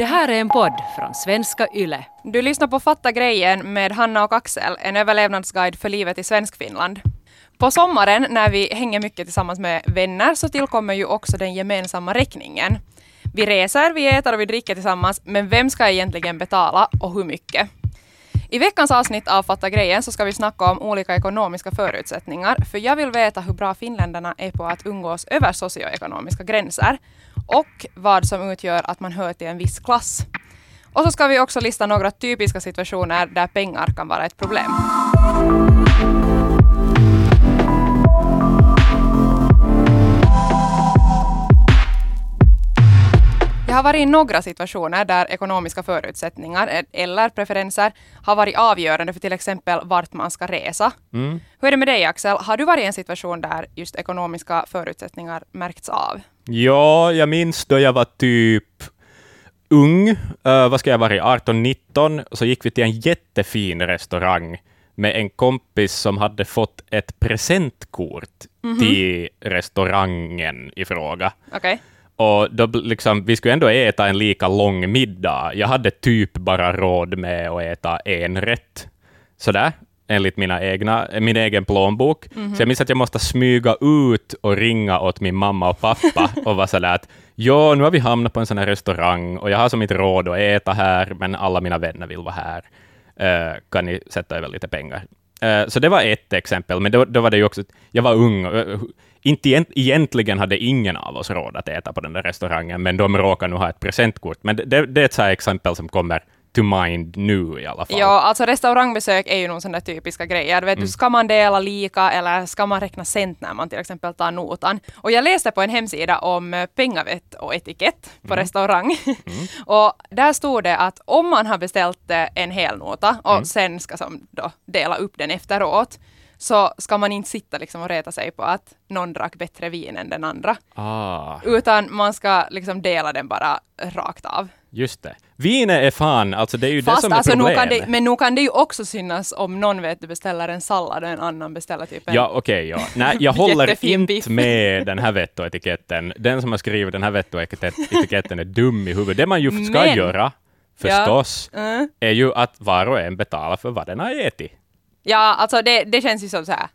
Det här är en podd från svenska YLE. Du lyssnar på Fatta grejen med Hanna och Axel, en överlevnadsguide för livet i Svenskfinland. På sommaren när vi hänger mycket tillsammans med vänner så tillkommer ju också den gemensamma räkningen. Vi reser, vi äter och vi dricker tillsammans, men vem ska egentligen betala och hur mycket? I veckans avsnitt av Fatta grejen så ska vi snacka om olika ekonomiska förutsättningar, för jag vill veta hur bra finländarna är på att umgås över socioekonomiska gränser och vad som utgör att man hör till en viss klass. Och så ska vi också lista några typiska situationer där pengar kan vara ett problem. Jag har varit i några situationer där ekonomiska förutsättningar eh, eller preferenser har varit avgörande för till exempel vart man ska resa. Mm. Hur är det med dig Axel? Har du varit i en situation där just ekonomiska förutsättningar märkts av? Ja, jag minns då jag var typ ung, uh, vad ska jag vara, 18-19, så gick vi till en jättefin restaurang med en kompis som hade fått ett presentkort till restaurangen i fråga. Okej. Och då, liksom, vi skulle ändå äta en lika lång middag. Jag hade typ bara råd med att äta en rätt. Sådär, enligt mina egna, min egen plånbok. Så jag minns att jag måste smyga ut och ringa åt min mamma och pappa och vara sådär att ja, nu har vi hamnat på en sån här restaurang och jag har som inte råd att äta här, men alla mina vänner vill vara här. Eh, kan ni sätta över lite pengar? Eh, så det var ett exempel, men då, då var det ju också, jag var ung, eh, inte egent, egentligen hade ingen av oss råd att äta på den där restaurangen, men de råkar nu ha ett presentkort. Men det, det, det är ett så exempel som kommer to mind nu i alla fall. Ja, alltså restaurangbesök är ju nog sådana typiska grejer. Vet du, ska man dela lika eller ska man räkna cent när man till exempel tar notan? Och jag läste på en hemsida om eh, pengavett och etikett på restaurang. och där stod det att om man har beställt eh, en hel nota och sen ska som då dela upp den efteråt så ska man inte sitta liksom och reta sig på att någon drack bättre vin än den andra. Ah, Utan man ska liksom dela den bara rakt av. just det. Vinet är fan, alltså det är ju det Fast som är alltså, nog problemet. det, men nu kan det ju också synas om någon vet du beställer en sallad och en annan beställer typ en... Ja, okej, ja. Nej, jag håller inte med den här vettoetiketten. Den som har skrivit den här vettoetiketten är dum i huvudet. Det man ju ska Men- göra, förstås, Mm. är ju att var och en betalar för vad den har ätit. Ja, alltså det, det känns ju som så här.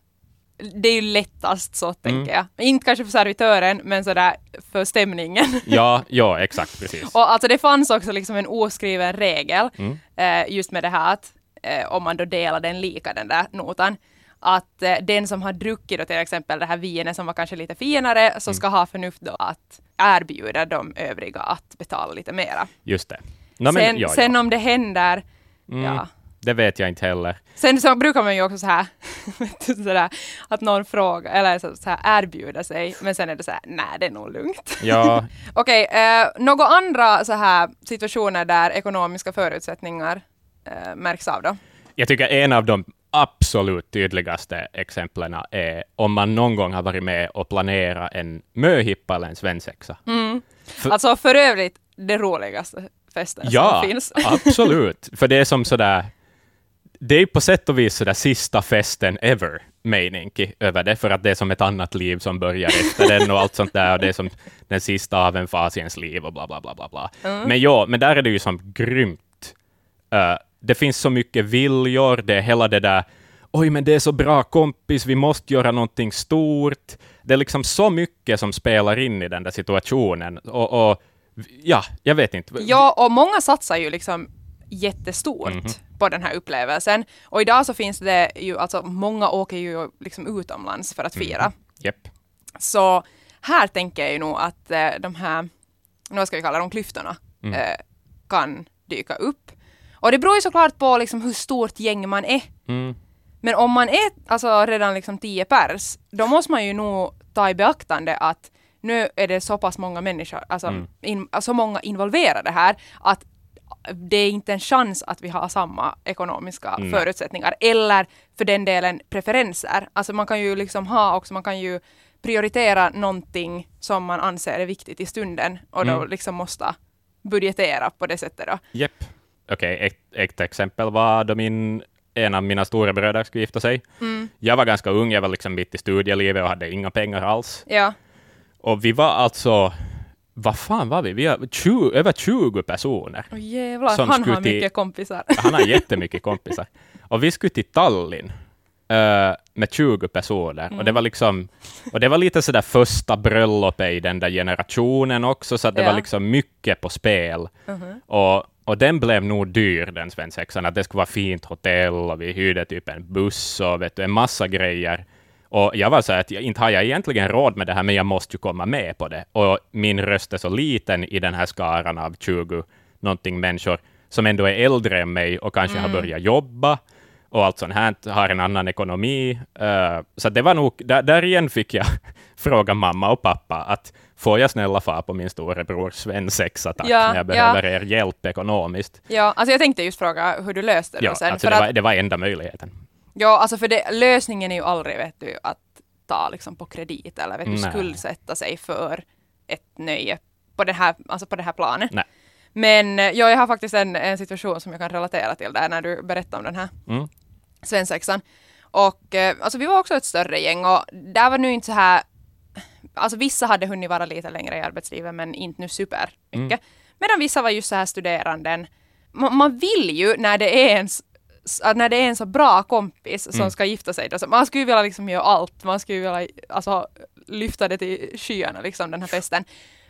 Det är ju lättast så, tänker jag. Inte kanske för servitören, men sådär för stämningen. Ja, ja, exakt, precis. Och alltså det fanns också liksom en oskriven regel, Mm. eh, just med det här att eh, om man då delar den lika, den där notan, att eh, den som har druckit då till exempel det här vinet som var kanske lite finare, Mm. så ska ha förnuft då att erbjuda de övriga att betala lite mera. Just det. Men, sen ja, sen ja. om det händer, Mm. ja. Det vet jag inte heller. Sen så brukar man ju också så här, sådär, att någon frågar, eller så, så här erbjuder sig, men sen är det så här, nej det är nog lugnt. Ja, Okej, eh, några andra så här situationer där ekonomiska förutsättningar eh, märks av då? jag tycker en av de absolut tydligaste exemplen är om man någon gång har varit med och planerat en möhippa eller en svensexa. För- Alltså för övrigt, det roligaste festen Ja, som finns. absolut. För det är som sådär, det är på sätt och vis sådär sista festen ever, Meininki, över det, för att det är som ett annat liv som börjar efter den och allt sånt där, och det är som den sista av en fas i ens liv och bla bla bla bla bla. Men ja, men där är det ju som grymt. Eh, det finns så mycket viljor, det är hela det där Oj, men det är så bra kompis, vi måste göra någonting stort. Det är liksom så mycket som spelar in i den där situationen. Och, och ja, jag vet inte. Ja, och många satsar ju liksom jättestort Mhm. på den här upplevelsen. Och idag så finns det ju, alltså många åker ju liksom utomlands för att fira. Japp. Så här tänker jag ju nog att eh, de här, vad ska vi kalla dem, klyftorna Mm. eh, kan dyka upp. Och det beror ju såklart på liksom hur stort gäng man är. Mm. Men om man är alltså redan liksom 10 pers, då måste man ju nog ta i beaktande att nu är det så pass många människor, alltså Mm. in, så många involverade här, att det är inte en chans att vi har samma ekonomiska Nej. förutsättningar eller för den delen preferenser. Alltså man kan ju liksom ha också, man kan ju prioritera någonting som man anser är viktigt i stunden och då Mm. liksom måste budgetera på det sättet då. Japp. Okej, ett, ett exempel var då min, en av mina stora bröder skulle gifta sig. Mm. Jag var ganska ung, jag var liksom mitt i studielivet och hade inga pengar alls. Ja. Och vi var alltså vad fan var vi? Vi har 20, över 20 personer. Åh jävlar, Som han har till- mycket kompisar. Han har jättemycket kompisar. Och vi skulle till Tallinn eh, med 20 personer. Och det var liksom, och det var lite sådär första bröllopet i den där generationen också, så att det Ja. var liksom mycket på spel. Mhm. Och, och den blev nog dyr, den svensexan, att det skulle vara fint hotell och vi hyrde typ en buss och vet du, en massa grejer. Och jag var så här att jag, inte har jag egentligen råd med det här, men jag måste ju komma med på det. Och min röst är så liten i den här skaran av 20 någonting människor som ändå är äldre än mig och kanske har börjat jobba och allt sånt här, har en annan ekonomi. Eh, så det var nog, där, där igen fick jag fråga mamma och pappa att får jag snälla far på min storebror svensexa tack, Ja, när jag ja. behöver er hjälp ekonomiskt. Ja, alltså jag tänkte just fråga hur du löste det Ja, sen. alltså det, att, var, det var enda möjligheten. Ja, alltså för det, lösningen är ju aldrig vet du, att ta liksom på kredit eller vet du, Nej. skuldsätta sig för ett nöje på, den här, alltså på det här planet. Nej. Men eh, ja, jag har faktiskt en, en situation som jag kan relatera till där när du berättar om den här Mm. svensexan. Och eh, alltså vi var också ett större gäng och där var nu inte så här, alltså vissa hade hunnit vara lite längre i arbetslivet men inte nu super mycket. Medan vissa var just så här studeranden. Man, man vill ju när det är en s- s- när det är en så bra kompis som ska gifta sig, då, så man skulle ju vilja liksom göra allt, man skulle ju vilja alltså, lyfta det till skyarna liksom den här festen.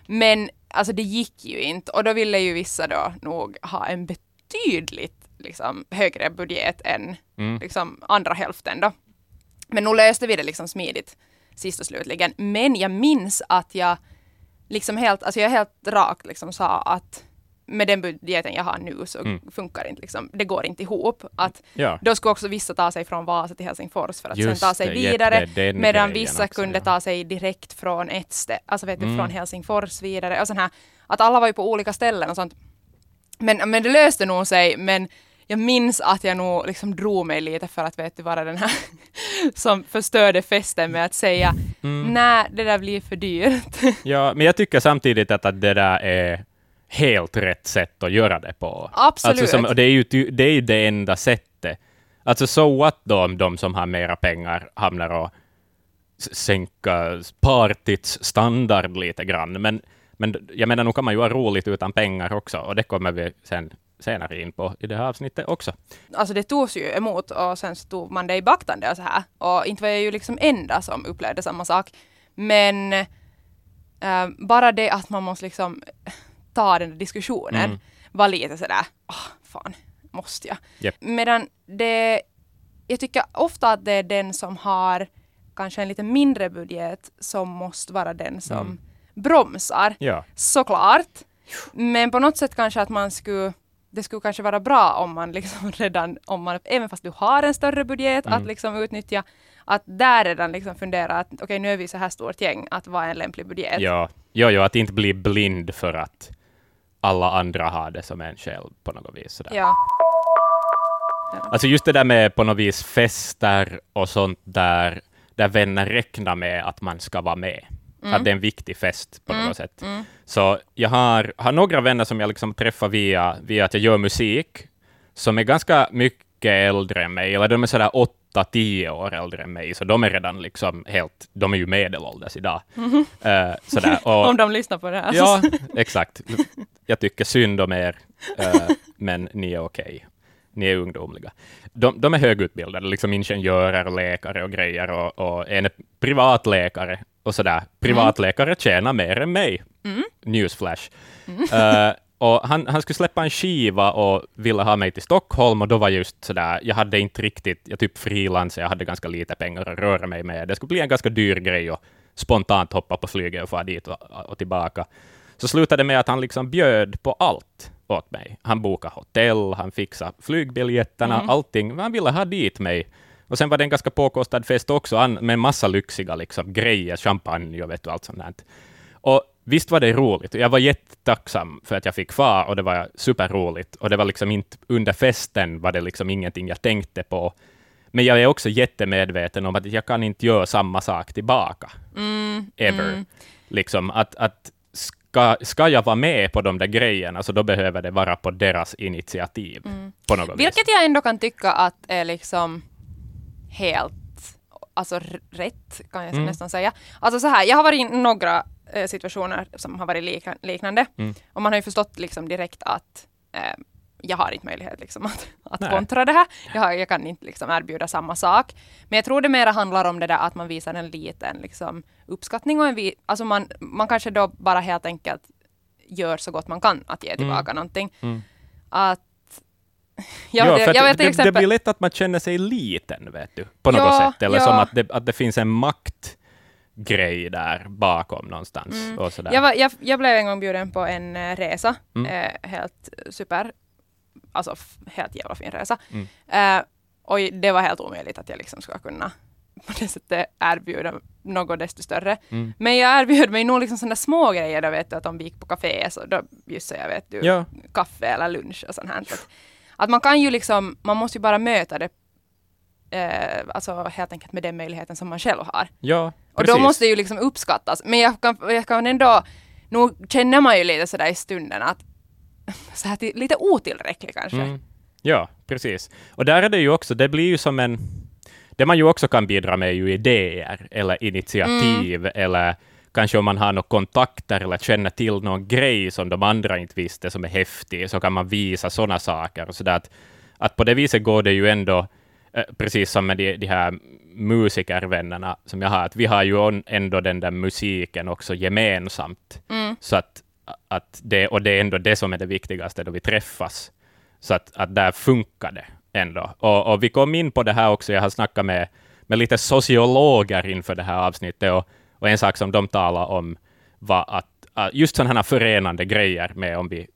Men alltså det gick ju inte och då ville ju vissa då nog ha en betydligt liksom, högre budget än Mm. liksom, andra hälften då. Men nu löste vi det liksom smidigt sist och slutligen. Men jag minns att jag liksom helt, alltså jag helt rakt liksom sa att med den budgeten jag har nu så Mm. funkar det inte liksom, det går inte ihop. Att Ja. då skulle också vissa ta sig från Vasa till Helsingfors för att Just sen ta sig det, vidare. Den medan vissa också, kunde ja. ta sig direkt från ett ställe, alltså vet du, Mm. från Helsingfors vidare. Och sån här, att alla var ju på olika ställen och sånt. Men, men det löste nog sig, men jag minns att jag nog liksom drog mig lite för att vet du, vara den här som förstörde festen med att säga Mm. nej, det där blir för dyrt. Ja, men jag tycker samtidigt att, att det där är helt rätt sätt att göra det på. Absolut. Alltså som, och det, är ju, det är ju det enda sättet. Alltså so what då om de som har mera pengar hamnar och sänka partits standard lite grann. Men, men jag menar, nu kan man ju ha roligt utan pengar också, och det kommer vi sen senare in på i det här avsnittet också. alltså det togs ju emot och sen så tog man det i beaktande och så här. Och inte var jag ju liksom enda som upplevde samma sak. Men eh, bara det att man måste liksom ta den diskussionen Mm. var lite sådär, åh fan, måste jag? Japp. Medan det, jag tycker ofta att det är den som har kanske en lite mindre budget som måste vara den som Mm. bromsar. Ja, Såklart. Men på något sätt kanske att man skulle det skulle kanske vara bra om man liksom redan, om man, även fast du har en större budget, Mm. att liksom utnyttja, att där redan liksom fundera att okej nu är vi så här stort gäng, att vad är en lämplig budget? ja, ja, ja, att inte bli blind för att alla andra har det som en själv på något vis. Sådär. Ja. Alltså just det där med på något vis fester och sånt där, där vänner räknar med att man ska vara med. Att det är en viktig fest på något sätt. Så jag har, har några vänner som jag liksom träffar via, via att jag gör musik, som är ganska mycket äldre än mig, eller de är sådär åtta, tio år äldre än mig, så de är redan liksom helt, de är ju medelålders idag. Eh, sådär. Och, Om de lyssnar på det här. Ja, exakt. Jag tycker synd om er, eh, men ni är okej. Ni är ungdomliga. De, de är högutbildade, liksom ingenjörer, läkare och grejer, och, och en är privatläkare och sådär. Privatläkare tjänar mer än mig. Newsflash. Eh, och han, han skulle släppa en skiva och ville ha mig till Stockholm, och då var just sådär, jag hade inte riktigt, jag typ frilans, jag hade ganska lite pengar att röra mig med. Det skulle bli en ganska dyr grej att spontant hoppa på flyget och fara dit och, och tillbaka. Så slutade det med att han liksom bjöd på allt åt mig. Han bokade hotell, han fixade flygbiljetterna, allting. Han ville ha dit mig. Och sen var det en ganska påkostad fest också, med en massa lyxiga liksom, grejer, champagne och vet du, allt sånt där. Och visst var det roligt. Jag var jättetacksam för att jag fick fara och det var superroligt. Och det var liksom inte, under festen var det liksom ingenting jag tänkte på. Men jag är också jättemedveten om att jag kan inte göra samma sak tillbaka. Ever. Liksom att, att ska, ska jag vara med på de där grejerna, så då behöver det vara på deras initiativ. På något vis. Vilket jag ändå kan tycka att är liksom helt alltså rätt, kan jag Mm. nästan säga. Alltså så här, jag har varit i några situationer som har varit liknande. Mm. Och man har ju förstått liksom direkt att eh, jag har inte möjlighet liksom att, att Nej. kontra det här. Jag, har, jag kan inte liksom erbjuda samma sak. Men jag tror det mera handlar om det där att man visar en liten liksom, uppskattning och en vi, alltså man, man kanske då bara helt enkelt gör så gott man kan att ge tillbaka någonting. Mm. Att jag, ja, jag, för jag till det, det exempel, blir lätt att man känner sig liten, vet du, på något Ja, sätt. Eller ja. som att det, att det finns en maktgrej där bakom någonstans. Mm. Och sådär. Jag, var, jag, jag blev en gång bjuden på en eh, resa. Mm. Eh, helt super. Alltså helt jävla fin resa. Mm. Eh, och det var helt omöjligt att jag liksom skulle kunna på det sättet erbjuda något desto större. Mm. Men jag erbjöd mig nog liksom sådana små grejer då vet du att om vi gick på café så då bjussade jag vet du Ja. kaffe eller lunch och sånt här. Att, att man kan ju liksom, man måste ju bara möta det eh, alltså helt enkelt med den möjligheten som man själv har. ja, Och precis. då måste ju liksom uppskattas. Men jag kan, jag kan ändå, nog känner man ju lite sådär i stunden att så här till, lite otillräcklig kanske. Mm. Ja, precis. Och där är det ju också, det blir ju som en... Det man ju också kan bidra med är ju idéer eller initiativ Mm. eller kanske om man har några kontakter eller känner till någon grej som de andra inte visste som är häftig, så kan man visa sådana saker. Så att, att på det viset går det ju ändå, precis som med de, de här musikervännerna som jag har, att vi har ju ändå den där musiken också gemensamt. Mm. Så att, att det, och det är ändå det som är det viktigaste då vi träffas. Så att, att där funkar det ändå. Och, och vi kom in på det här också, jag har snackat med, med lite sociologer inför det här avsnittet, och, och en sak som de talar om var att, att just sådana här förenande grejer med om vi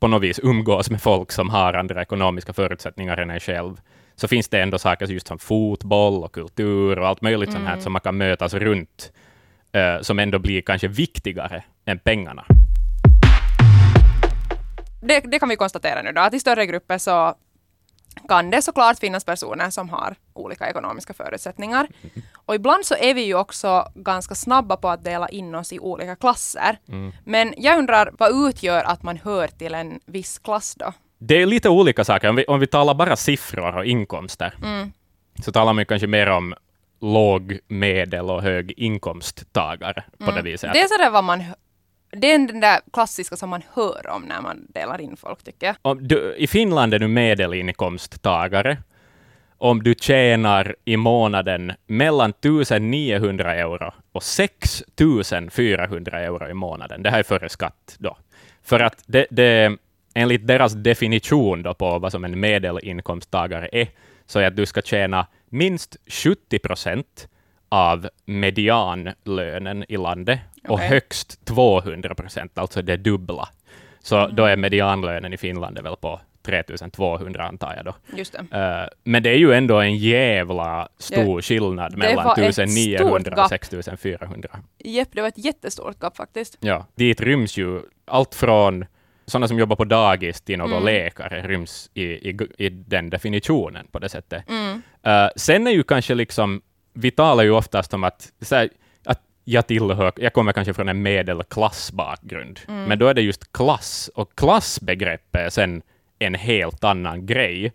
på något vis umgås med folk som har andra ekonomiska förutsättningar än en själv, så finns det ändå saker just som fotboll och kultur och allt möjligt sånt här som man kan mötas runt, eh, som ändå blir kanske viktigare än pengarna. Det, det kan vi konstatera nu då, att i större grupper så kan det såklart finnas personer som har olika ekonomiska förutsättningar. Och ibland så är vi ju också ganska snabba på att dela in oss i olika klasser. Men jag undrar, vad utgör att man hör till en viss klass då? Det är lite olika saker. Om vi, om vi talar bara siffror och inkomster, så talar man kanske mer om låg, medel och hög inkomsttagare på det viset. Det är sådär vad man det är den där klassiska som man hör om när man delar in folk tycker jag. Om du, I Finland är du medelinkomsttagare. Om du tjänar i månaden mellan 1900 euro och 6400 euro i månaden. Det här är före skatt då. För att det, det, enligt deras definition då på vad som en medelinkomsttagare är, så är att du ska tjäna minst 70 procent av medianlönen i landet och högst 200 procent, alltså det dubbla. Så då är medianlönen i Finland väl på 3200 antar jag då. Just det. Eh, men det är ju ändå en jävla stor skillnad mellan var ett 1900 stort och gap. 6400. Jepp, det var ett jättestort gap faktiskt. Ja, dit ryms ju allt från sådana som jobbar på dagis till någon Mm. läkare ryms i, i, i den definitionen på det sättet. Mm. Eh, sen är ju kanske liksom, vi talar ju oftast om att, här, att jag tillhör, jag kommer kanske från en medelklassbakgrund, Mm. men då är det just klass, och klassbegreppet är sen en helt annan grej.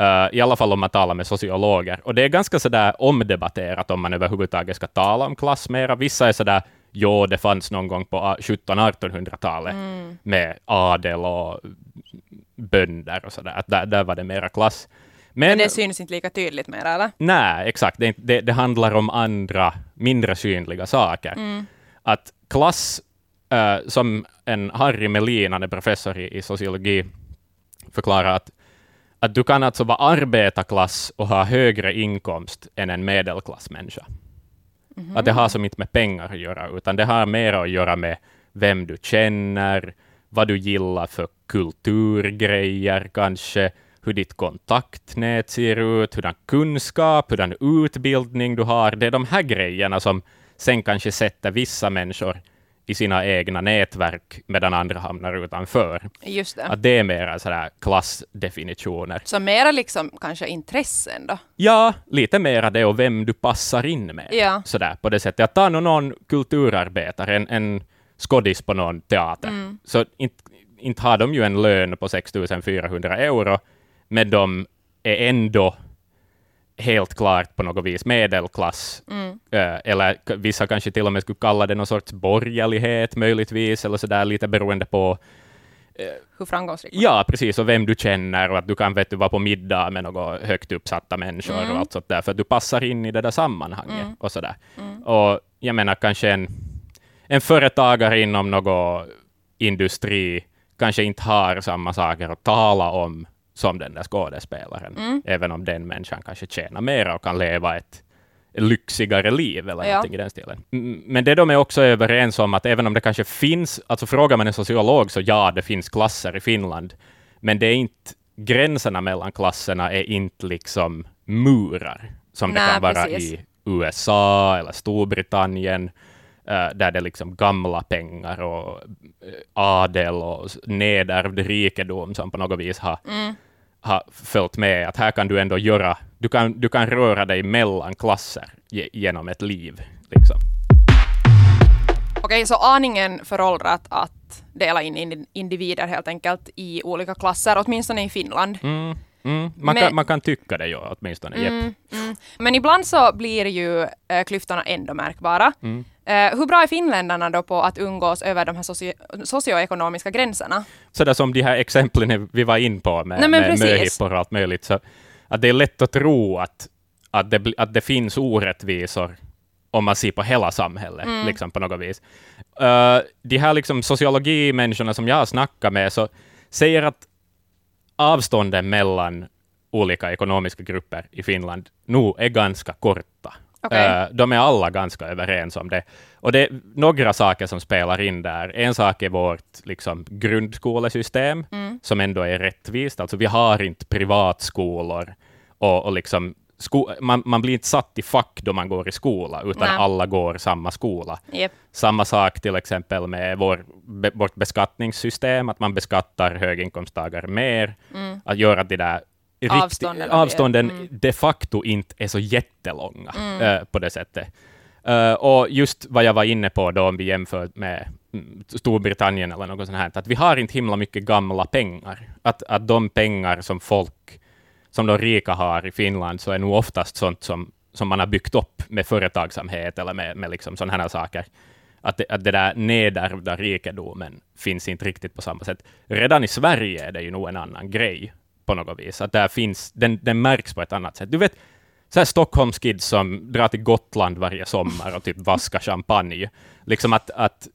Eh, I alla fall om man talar med sociologer. Och det är ganska sådär omdebatterat om man överhuvudtaget ska tala om klass mera. Vissa är sådär, jo, det fanns någon gång på 1700-1800-talet Mm. med adel och bönder och sådär. Att där, där var det mera klass. Men, Men det syns inte lika tydligt mer eller? nej, exakt. Det, det, det handlar om andra, mindre synliga saker. Mm. Att klass, eh, som en Harry Melin, han är professor i, i sociologi, förklarar att, att du kan alltså vara arbetarklass och ha högre inkomst än en medelklassmänniska. Att det har som inte med pengar att göra, utan det har mer att göra med vem du känner, vad du gillar för kulturgrejer kanske, hur ditt kontaktnät ser ut, hurdan kunskap, hurdan utbildning du har. Det är de här grejerna som sen kanske sätter vissa människor i sina egna nätverk, medan andra hamnar utanför. Just det. Att det är mera sådär klassdefinitioner. Så mera liksom kanske intressen då? Ja, lite mera det och vem du passar in med. Ja. Sådär, på det sättet. Att ta nå någon kulturarbetare, en, en skådis på någon teater, Mm. så inte, inte har de ju en lön på 6 400 euro, men de är ändå helt klart på något vis medelklass, Mm. eh, eller vissa kanske till och med skulle kalla det någon sorts borgerlighet möjligtvis, eller så där lite beroende på Hur framgångsrik Ja, precis, och vem du känner och att du kan vet du, vara på middag med några högt uppsatta människor Mm. och allt sånt där, för att du passar in i det där sammanhanget och sådär. Och jag menar kanske en, en företagare inom någon industri kanske inte har samma saker att tala om som den där skådespelaren, Mm. även om den människan kanske tjänar mer och kan leva ett lyxigare liv eller Ja. någonting i den stilen. Men det de är också överens om att även om det kanske finns, alltså frågar man en sociolog så ja, det finns klasser i Finland, men det är inte, gränserna mellan klasserna är inte liksom murar, som det Nej, kan vara precis. i USA eller Storbritannien, eh, där det är liksom gamla pengar och eh, adel och nedärvd rikedom som på något vis har, Mm. Har följt med. Att här kan du ändå göra, du kan, du kan röra dig mellan klasser ge, genom ett liv. Liksom. Okej, så aningen föråldrat att dela in in- individer helt enkelt i olika klasser, åtminstone i Finland. Mm, mm. Man, Men- kan, man kan tycka det ju åtminstone. Mm, mm. Men ibland så blir ju eh, klyftorna ändå märkbara. Eh, hur bra är finländarna då på att umgås över de här socio- socioekonomiska gränserna? Sådär som de här exemplen vi var in på med, Nej, med möhippor och allt möjligt, så att det är lätt att tro att, att, det, att det finns orättvisor om man ser på hela samhället, Mm. liksom på något vis. Uh, de här liksom sociologimänniskorna som jag har snackat med, så säger att avstånden mellan olika ekonomiska grupper i Finland nu är ganska korta. Okej. Eh, de är alla ganska överens om det. Och det är några saker som spelar in där. En sak är vårt liksom, grundskolesystem, Mm. som ändå är rättvist. Alltså vi har inte privatskolor och, och liksom, man, man blir inte satt i fack då man går i skola, utan Nej. alla går samma skola. Yep. Samma sak till exempel med vår, be, vårt beskattningssystem, att man beskattar höginkomsttagare mer, Mm. att göra det där riktigt- Avstånden. avstånden Mm. de facto inte är så jättelånga eh, på det sättet. Eh, och just vad jag var inne på då, om vi jämför med mm, Storbritannien eller något sånt här, att vi har inte himla mycket gamla pengar. Att, att de pengar som folk, som de rika har i Finland, så är nog oftast sånt som, som man har byggt upp med företagsamhet eller med, med liksom sådana här saker. Att det, att det där nedärvda rikedomen finns inte riktigt på samma sätt. Redan i Sverige är det ju nog en annan grej på något vis. Att där finns, den, den märks på ett annat sätt. Du vet, så här Stockholmskids som drar till Gotland varje sommar och typ vaskar champagne. Liksom att, att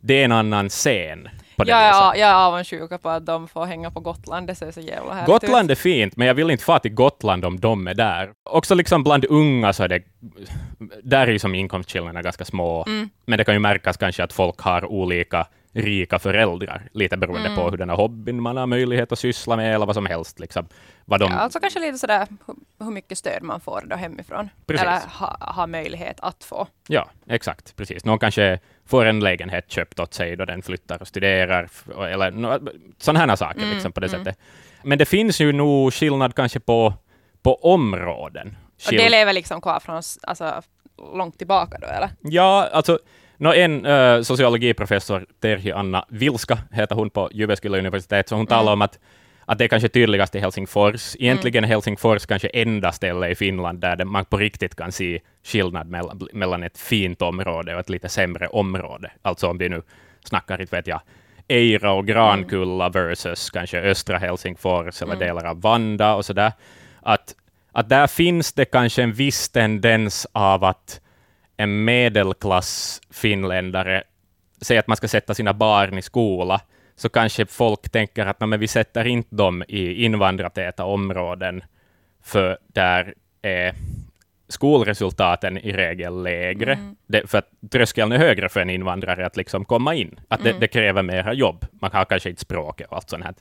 det är en annan scen på det Jag viset. är, jag är avundsjuk på att de får hänga på Gotland. Det ser så jävla härligt Gotland är fint, men jag vill inte fara till Gotland om de är där. Också liksom bland unga så är det, där är ju som inkomstskillnaderna ganska små, Mm. men det kan ju märkas kanske att folk har olika rika föräldrar, lite beroende Mm. på hur den här hobbyn man har möjlighet att syssla med, eller vad som helst. Liksom. Vad de, Ja, alltså kanske lite sådär hur, hur mycket stöd man får då hemifrån. Precis. Eller ha, ha möjlighet att få. Ja, exakt. Precis. Någon kanske får en lägenhet köpt åt sig då den flyttar och studerar, eller no, sådana här saker Mm, liksom, på det mm. sättet. Men det finns ju nog skillnad kanske på, på områden. Och det lever liksom kvar från alltså, långt tillbaka då eller? Ja, alltså no, en uh, sociologiprofessor, Terhi Anna Vilska, heter hon på Jyväskylä universitet, så hon talar om att, att det är kanske tydligast i Helsingfors. Egentligen är Helsingfors kanske enda ställe i Finland där man på riktigt kan se skillnad mellan, mellan ett fint område och ett lite sämre område. Alltså om vi nu snackar, inte vet jag, Eira och Grankulla versus kanske östra Helsingfors eller delar av Vanda och sådär. Att, att där finns det kanske en viss tendens av att en medelklass finländare, säger att man ska sätta sina barn i skola, så kanske folk tänker att "Nå, men vi sätter inte dem i invandrartäta områden, för där är skolresultaten i regel lägre. Det, för att tröskeln är högre för en invandrare att liksom komma in. Att det, det kräver mera jobb. Man har kanske inte språket och allt sånt här.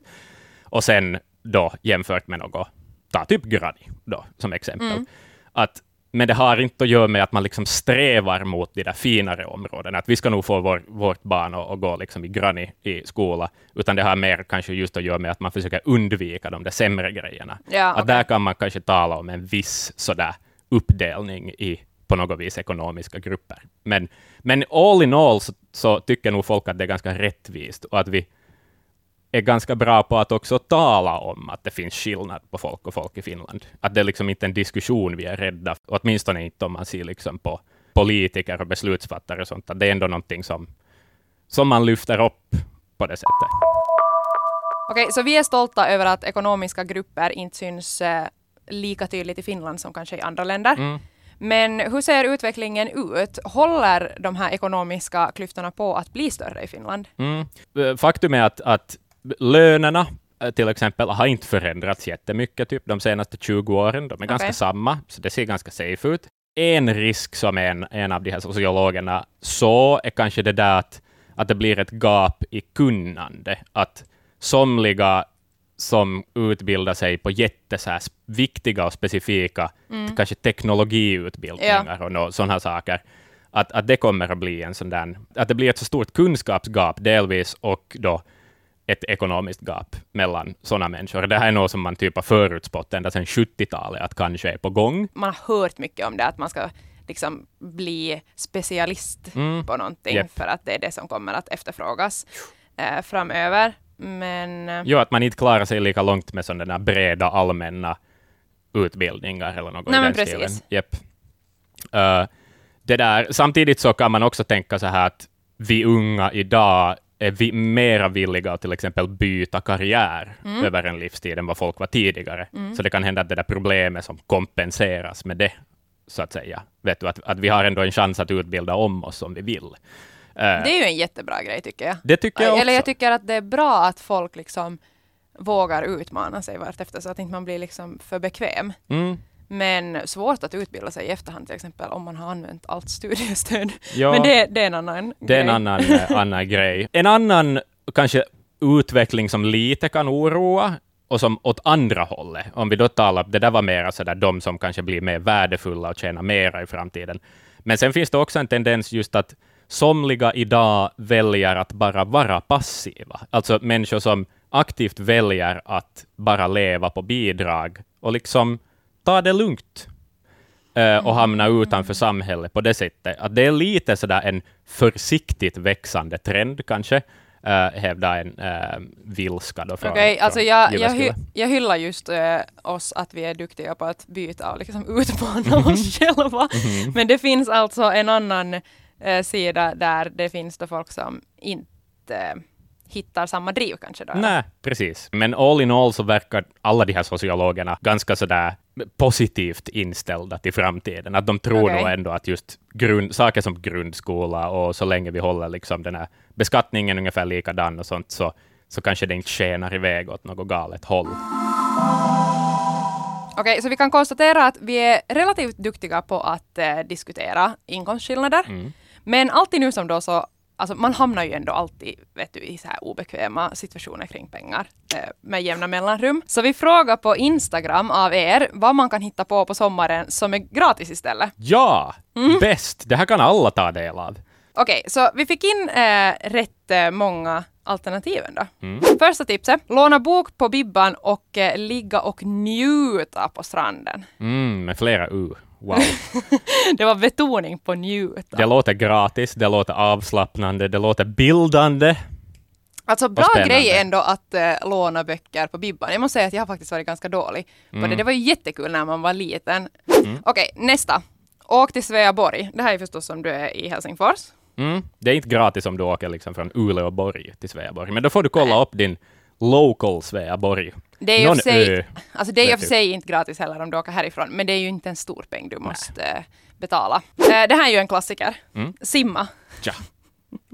Och sen då jämfört med något, ta typ Granny då som exempel. Att, men det har inte att göra med att man liksom strävar mot de där finare områdena, att vi ska nog få vår, vårt barn att, att gå liksom i Granny i skola, utan det har mer kanske just att göra med att man försöker undvika de där sämre grejerna. Ja, Att okej. där kan man kanske tala om en viss sådär uppdelning i på något vis ekonomiska grupper. Men, men all in all så, så tycker nog folk att det är ganska rättvist och att vi är ganska bra på att också tala om att det finns skillnad på folk och folk i Finland. Att det är liksom inte en diskussion vi är rädda för, åtminstone inte om man ser liksom på politiker och beslutsfattare och sånt. Att det är ändå någonting som, som man lyfter upp på det sättet. Okej, så vi är stolta över att ekonomiska grupper inte syns eh, lika tydligt i Finland som kanske i andra länder. Mm. Men hur ser utvecklingen ut? Håller de här ekonomiska klyftorna på att bli större i Finland? Mm. Eh, Faktum är att, att lönerna eh, till exempel har inte förändrats jättemycket typ, de senaste 20 åren. De är ganska Okej. samma, så det ser ganska safe ut. En risk som en, en av de här sociologerna så är kanske det där att, att det blir ett gap i kunnande. Att somliga som utbildar sig på jätte så här sp- viktiga och specifika, kanske teknologiutbildningar och nå- sådana saker, att, att det kommer att bli en sån där, att det blir ett så stort kunskapsgap delvis och då ett ekonomiskt gap mellan sådana människor. Det här är något som man typ har förutspått ända sedan 70-talet att kanske är på gång. Man har hört mycket om det, att man ska liksom bli specialist Mm. på någonting Japp. för att det är det som kommer att efterfrågas eh, framöver. Men eh, Jo, att man inte klarar sig lika långt med sådana där breda allmänna utbildningar eller något Nej, i den precis. stilen. Japp. Eh, det där, samtidigt så kan man också tänka så här att vi unga idag är vi mera villiga att till exempel byta karriär Mm. över en livstid än vad folk var tidigare. Så det kan hända att det där problemet som kompenseras med det, så att säga. Vet du, att, att vi har ändå en chans att utbilda om oss om vi vill. Eh, det är ju en jättebra grej tycker jag. det tycker jag också. Eller jag tycker att det är bra att folk liksom vågar utmana sig vartefter så att inte man blir liksom för bekväm. mm. Men svårt att utbilda sig i efterhand till exempel om man har använt allt studiestöd. Ja. Men det, det är en annan Det är en grej. annan, eh, annan grej. En annan kanske utveckling som lite kan oroa och som åt andra hållet, om vi då talar, det där var mera så där de som kanske blir mer värdefulla och tjänar mera i framtiden. Men sen finns det också en tendens just att somliga idag väljer att bara vara passiva. Alltså människor som aktivt väljer att bara leva på bidrag och liksom ta det lugnt eh, och hamna utanför samhället på det sättet. Att det är lite sådär en försiktigt växande trend kanske, eh, hävdar en eh, vilska då från, Okej, alltså jag, jag, hy, jag hyllar just eh, oss att vi är duktiga på att byta och liksom utmana oss själva. Men det finns alltså en annan eh, sida där det finns då folk som inte hittar samma driv kanske då. Nej, precis. Men all in all så verkar alla de här sociologerna ganska sådär positivt inställda till framtiden. Att de tror Okej. nog ändå att just grund, saker som grundskola och så länge vi håller liksom den här beskattningen ungefär likadan och sånt, så, så kanske det inte skenar iväg åt något galet håll. Okej, så vi kan konstatera att vi är relativt duktiga på att eh, diskutera inkomstskillnader. Mm. Men alltid nu som då så, alltså man hamnar ju ändå alltid vet du, i så här obekväma situationer kring pengar eh, med jämna mellanrum. Så vi frågar på Instagram av er vad man kan hitta på på sommaren som är gratis istället. Ja, Mm. bäst! Det här kan alla ta del av. Okej, så vi fick in eh, rätt eh, många alternativen då. Mm. Första tipset, låna bok på Bibban och eh, ligga och njuta på stranden. Mm, med flera U. Wow. Det var betoning på njuta. Det låter gratis, det låter avslappnande, det låter bildande. Alltså bra grej ändå att eh, låna böcker på Bibban. Jag måste säga att jag har faktiskt varit ganska dålig på Mm. det. Det var ju jättekul när man var liten. Okej, nästa. Åk till Sveaborg. Det här är förstås om du är i Helsingfors. Mm. Det är inte gratis om du åker liksom från Uleåborg till Sveaborg, men då får du kolla upp din local Sveaborg. Det är ju Någon sig, ö. alltså det är ju vet för du. sig inte gratis heller om du åker härifrån, men det är ju inte en stor peng du måste eh, betala. Eh, det här är ju en klassiker. Mm. Simma. Tja.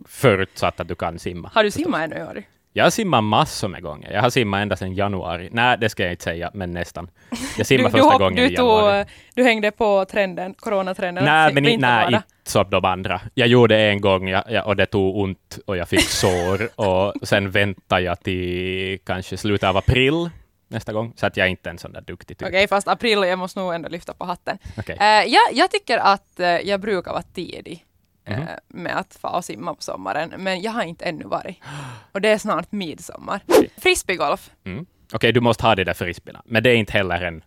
Förutsatt att du kan simma. Har du simmat ännu i år? Jag har simmat massor med gånger. Jag har simmat ända sedan januari. Nej, det ska jag inte säga, men nästan. Jag simmade första hopp- gången du, i januari. tog, du hängde på trenden, coronatrenden. Nej, men inte, nej, inte som de andra. Jag gjorde det en gång jag, jag, och det tog ont och jag fick sår och sen väntade jag till kanske slutet av april nästa gång, så att jag är inte en sån där duktig typ. Okej, fast april, jag måste nog ändå lyfta på hatten. Okej. Eh, jag, jag tycker att eh, jag brukar vara tidig eh, Mhm. med att få och simma på sommaren, men jag har inte ännu varit. Och det är snart midsommar. Frisbeegolf. Mm. Okej, du måste ha de där frisbeerna, men det är inte heller en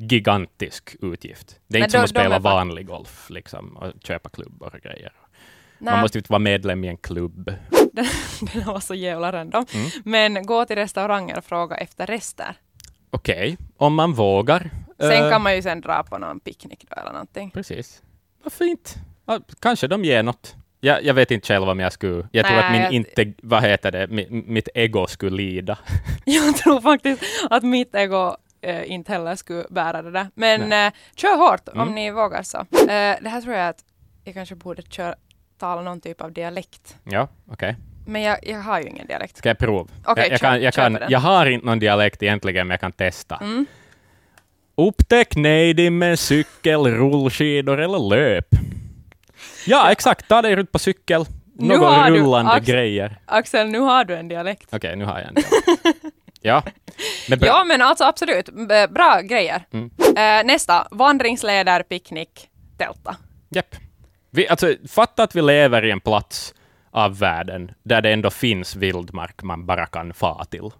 gigantisk utgift. Det är Men inte som att spela vanlig golf liksom, och köpa klubbor och grejer. Nej, Man måste inte vara medlem i en klubb. den var så jävla random. Mm. Men gå till restauranger och fråga efter rester. Okej, om man vågar. Sen Eh, kan man ju sen dra på någon picknick då eller någonting. Precis. Vad fint. Kanske de ger något. Jag, jag vet inte själv om jag skulle... Jag tror att min jag- inte... Vad heter det? Mi, mitt ego skulle lida. Jag tror faktiskt att mitt ego eh, inte heller skulle bära det där. Men eh, kör hårt om Mm. ni vågar så. Eh, det här tror jag att jag kanske borde köra, tala någon typ av dialekt. Ja, okej. Men jag, jag har ju ingen dialekt. Ska jag prova? Okej, jag, jag, kan, jag, kan, jag har inte någon dialekt egentligen, men jag kan testa. Mm. Upptäck Neidi med cykel, rullskidor eller löp. Ja, exakt. Ta dig runt på cykel. Några har du- rullande Ax- grejer. Axel, nu har du en dialekt. Okej, nu har jag en dialekt. Ja, men bra. Ja, men alltså absolut. Bra grejer. Mm. Eh, nästa, vandringsleder, picknick, tälta. Japp. Vi, alltså, fatta att vi lever i en plats av världen där det ändå finns vildmark man bara kan fa till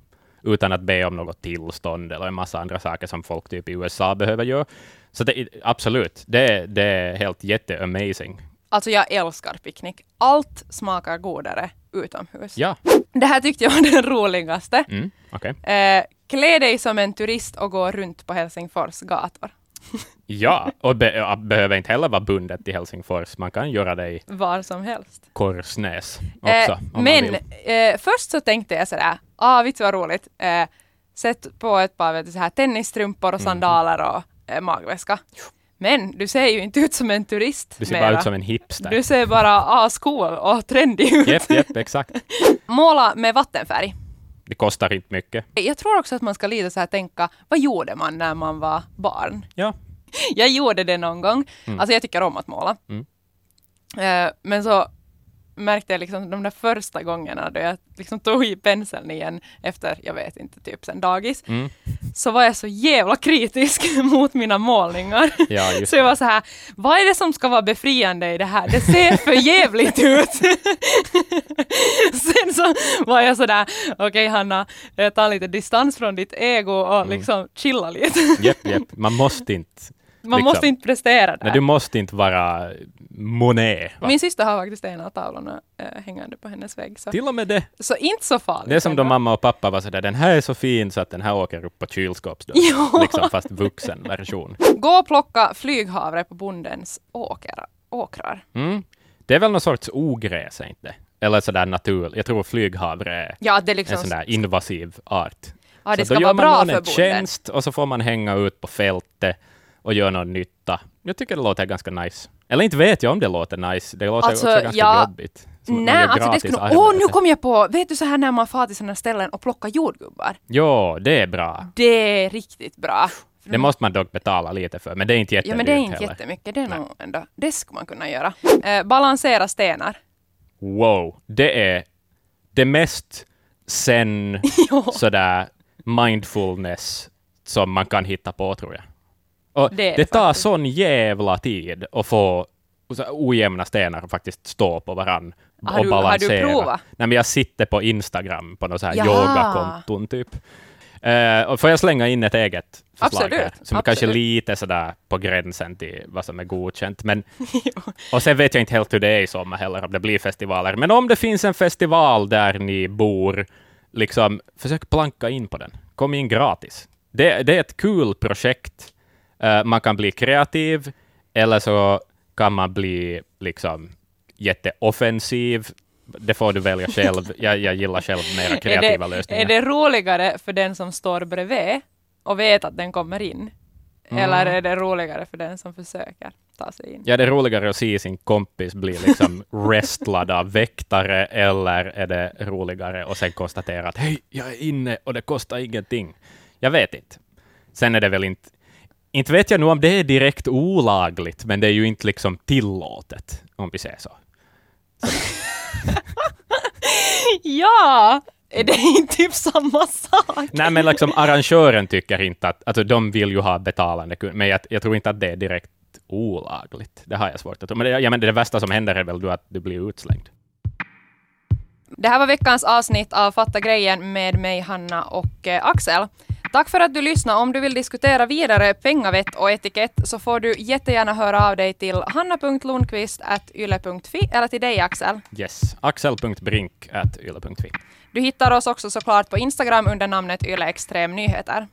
utan att be om något tillstånd eller en massa andra saker som folk typ i USA behöver göra. Så det, absolut, det, det är helt jätte-amazing. Alltså jag älskar picknick. Allt smakar godare utomhus. Ja, Det här tyckte jag var den roligaste. mm, okej. Eh, klä dig som en turist och gå runt på Helsingfors gator. Ja, och be, behöver inte heller vara bundet till Helsingfors. Man kan göra det i Var som helst. Korsnäs också. Eh, men eh, först så tänkte jag sådär, ah du vad roligt, eh, sätt på ett par vet du, så här, tennisstrumpor Mhm. och sandaler och eh, magväska. Men du ser ju inte ut som en turist Du ser mera. bara ut som en hipster. Du ser bara ascool och trendig ut. Japp, japp, exakt. Måla med vattenfärg. Det kostar inte mycket. Jag tror också att man ska lite så här tänka, vad gjorde man när man var barn? Ja, Jag gjorde det någon gång. Mm. Alltså jag tycker om att måla. Mm. Eh, men så märkte jag liksom de där första gångerna då jag liksom tog i penseln igen efter, jag vet inte, typ sen dagis. mm. Så var jag så jävla kritisk mot mina målningar. ja Så jag var så här, vad är det som ska vara befriande i det här? Det ser för jävligt ut. Sen så var jag sådär, okej Hanna, eh, ta lite distans från ditt ego och Mm. liksom chilla lite. Japp, japp. Man måste inte... Man Liksom. måste inte prestera där. Nej, du måste inte vara Monet. Va? Min syster har faktiskt en av tavlorna äh, hängande på hennes vägg. Så, Till och med det. så inte så farligt. Det är som då mamma och pappa var sådär, den här är så fin så att den här åker upp på kylskåpsdörren. Ja. Liksom, fast vuxen version. Gå och plocka flyghavre på bondens åker, åkrar. Mm. Det är väl någon sorts ogräs, är inte? Eller sådär natur. Jag tror flyghavre är Ja, det är en liksom... sån där invasiv art. ja, det så ska då vara gör man bra någon för en tjänst och så får man hänga ut på fältet och göra någon nytta. Jag tycker det låter ganska nice. Eller inte vet jag om det låter nice. Det låter Alltså, också ganska ja, jobbigt. Som Nej, gör alltså det skulle... Åh, nu kom jag på! Vet du så här när man far till sådana ställen och plockar jordgubbar? Jo, det är bra. Det är riktigt bra. Det måste man dock betala lite för, men det är inte Ja, jättedyrt men det är inte heller. jättemycket. Det är nog ändå... Det skulle man kunna göra. Eh, balansera stenar. Wow, det är det mest sen sådär mindfulness som man kan hitta på, tror jag. Och Det det, är tar faktiskt. sån jävla tid att få ojämna stenar faktiskt stå på varann Har och du- har du balansera. provat? Nej, men jag sitter på Instagram på något så här yogakonton typ. Och får jag slänga in ett eget förslag Absolut, här, som är kanske absolut. lite sådär på gränsen till vad som är godkänt. Men, och sen vet jag inte helt hur det är i sommar heller, om det blir festivaler. Men om det finns en festival där ni bor, liksom, försök planka in på den. Kom in gratis. Det, det är ett kul projekt. Eh, man kan bli kreativ, eller så kan man bli liksom jätteoffensiv. Det får du välja själv. Jag, jag gillar själv mera kreativa är det, lösningar. Är det roligare för den som står bredvid och vet att den kommer in? Mm. Eller är det roligare för den som försöker ta sig in? Ja, det är roligare att se sin kompis bli liksom wrestlad av väktare, eller är det roligare att sen konstatera att hej, jag är inne och det kostar ingenting. Jag vet inte. Sen är det väl inte... Inte vet jag nu om det är direkt olagligt, men det är ju inte liksom tillåtet, om vi säger så. Ja! Är det inte typ samma sak? Nej, men liksom arrangören tycker inte att... Alltså de vill ju ha betalande kunder, men jag, jag tror inte att det är direkt olagligt. Det har jag svårt att tro. Men det, ja, men det värsta som händer är väl då att du blir utslängd. Det här var veckans avsnitt av Fatta grejen med mig, Hanna och eh, Axel. Tack för att du lyssnade. Om du vill diskutera vidare pengavett och etikett så får du jättegärna höra av dig till hanna.lundqvist.yle.fi eller till dig Axel. Yes, axel.brink.yle.fi. Du hittar oss också såklart på Instagram under namnet Yle Extrem Nyheter.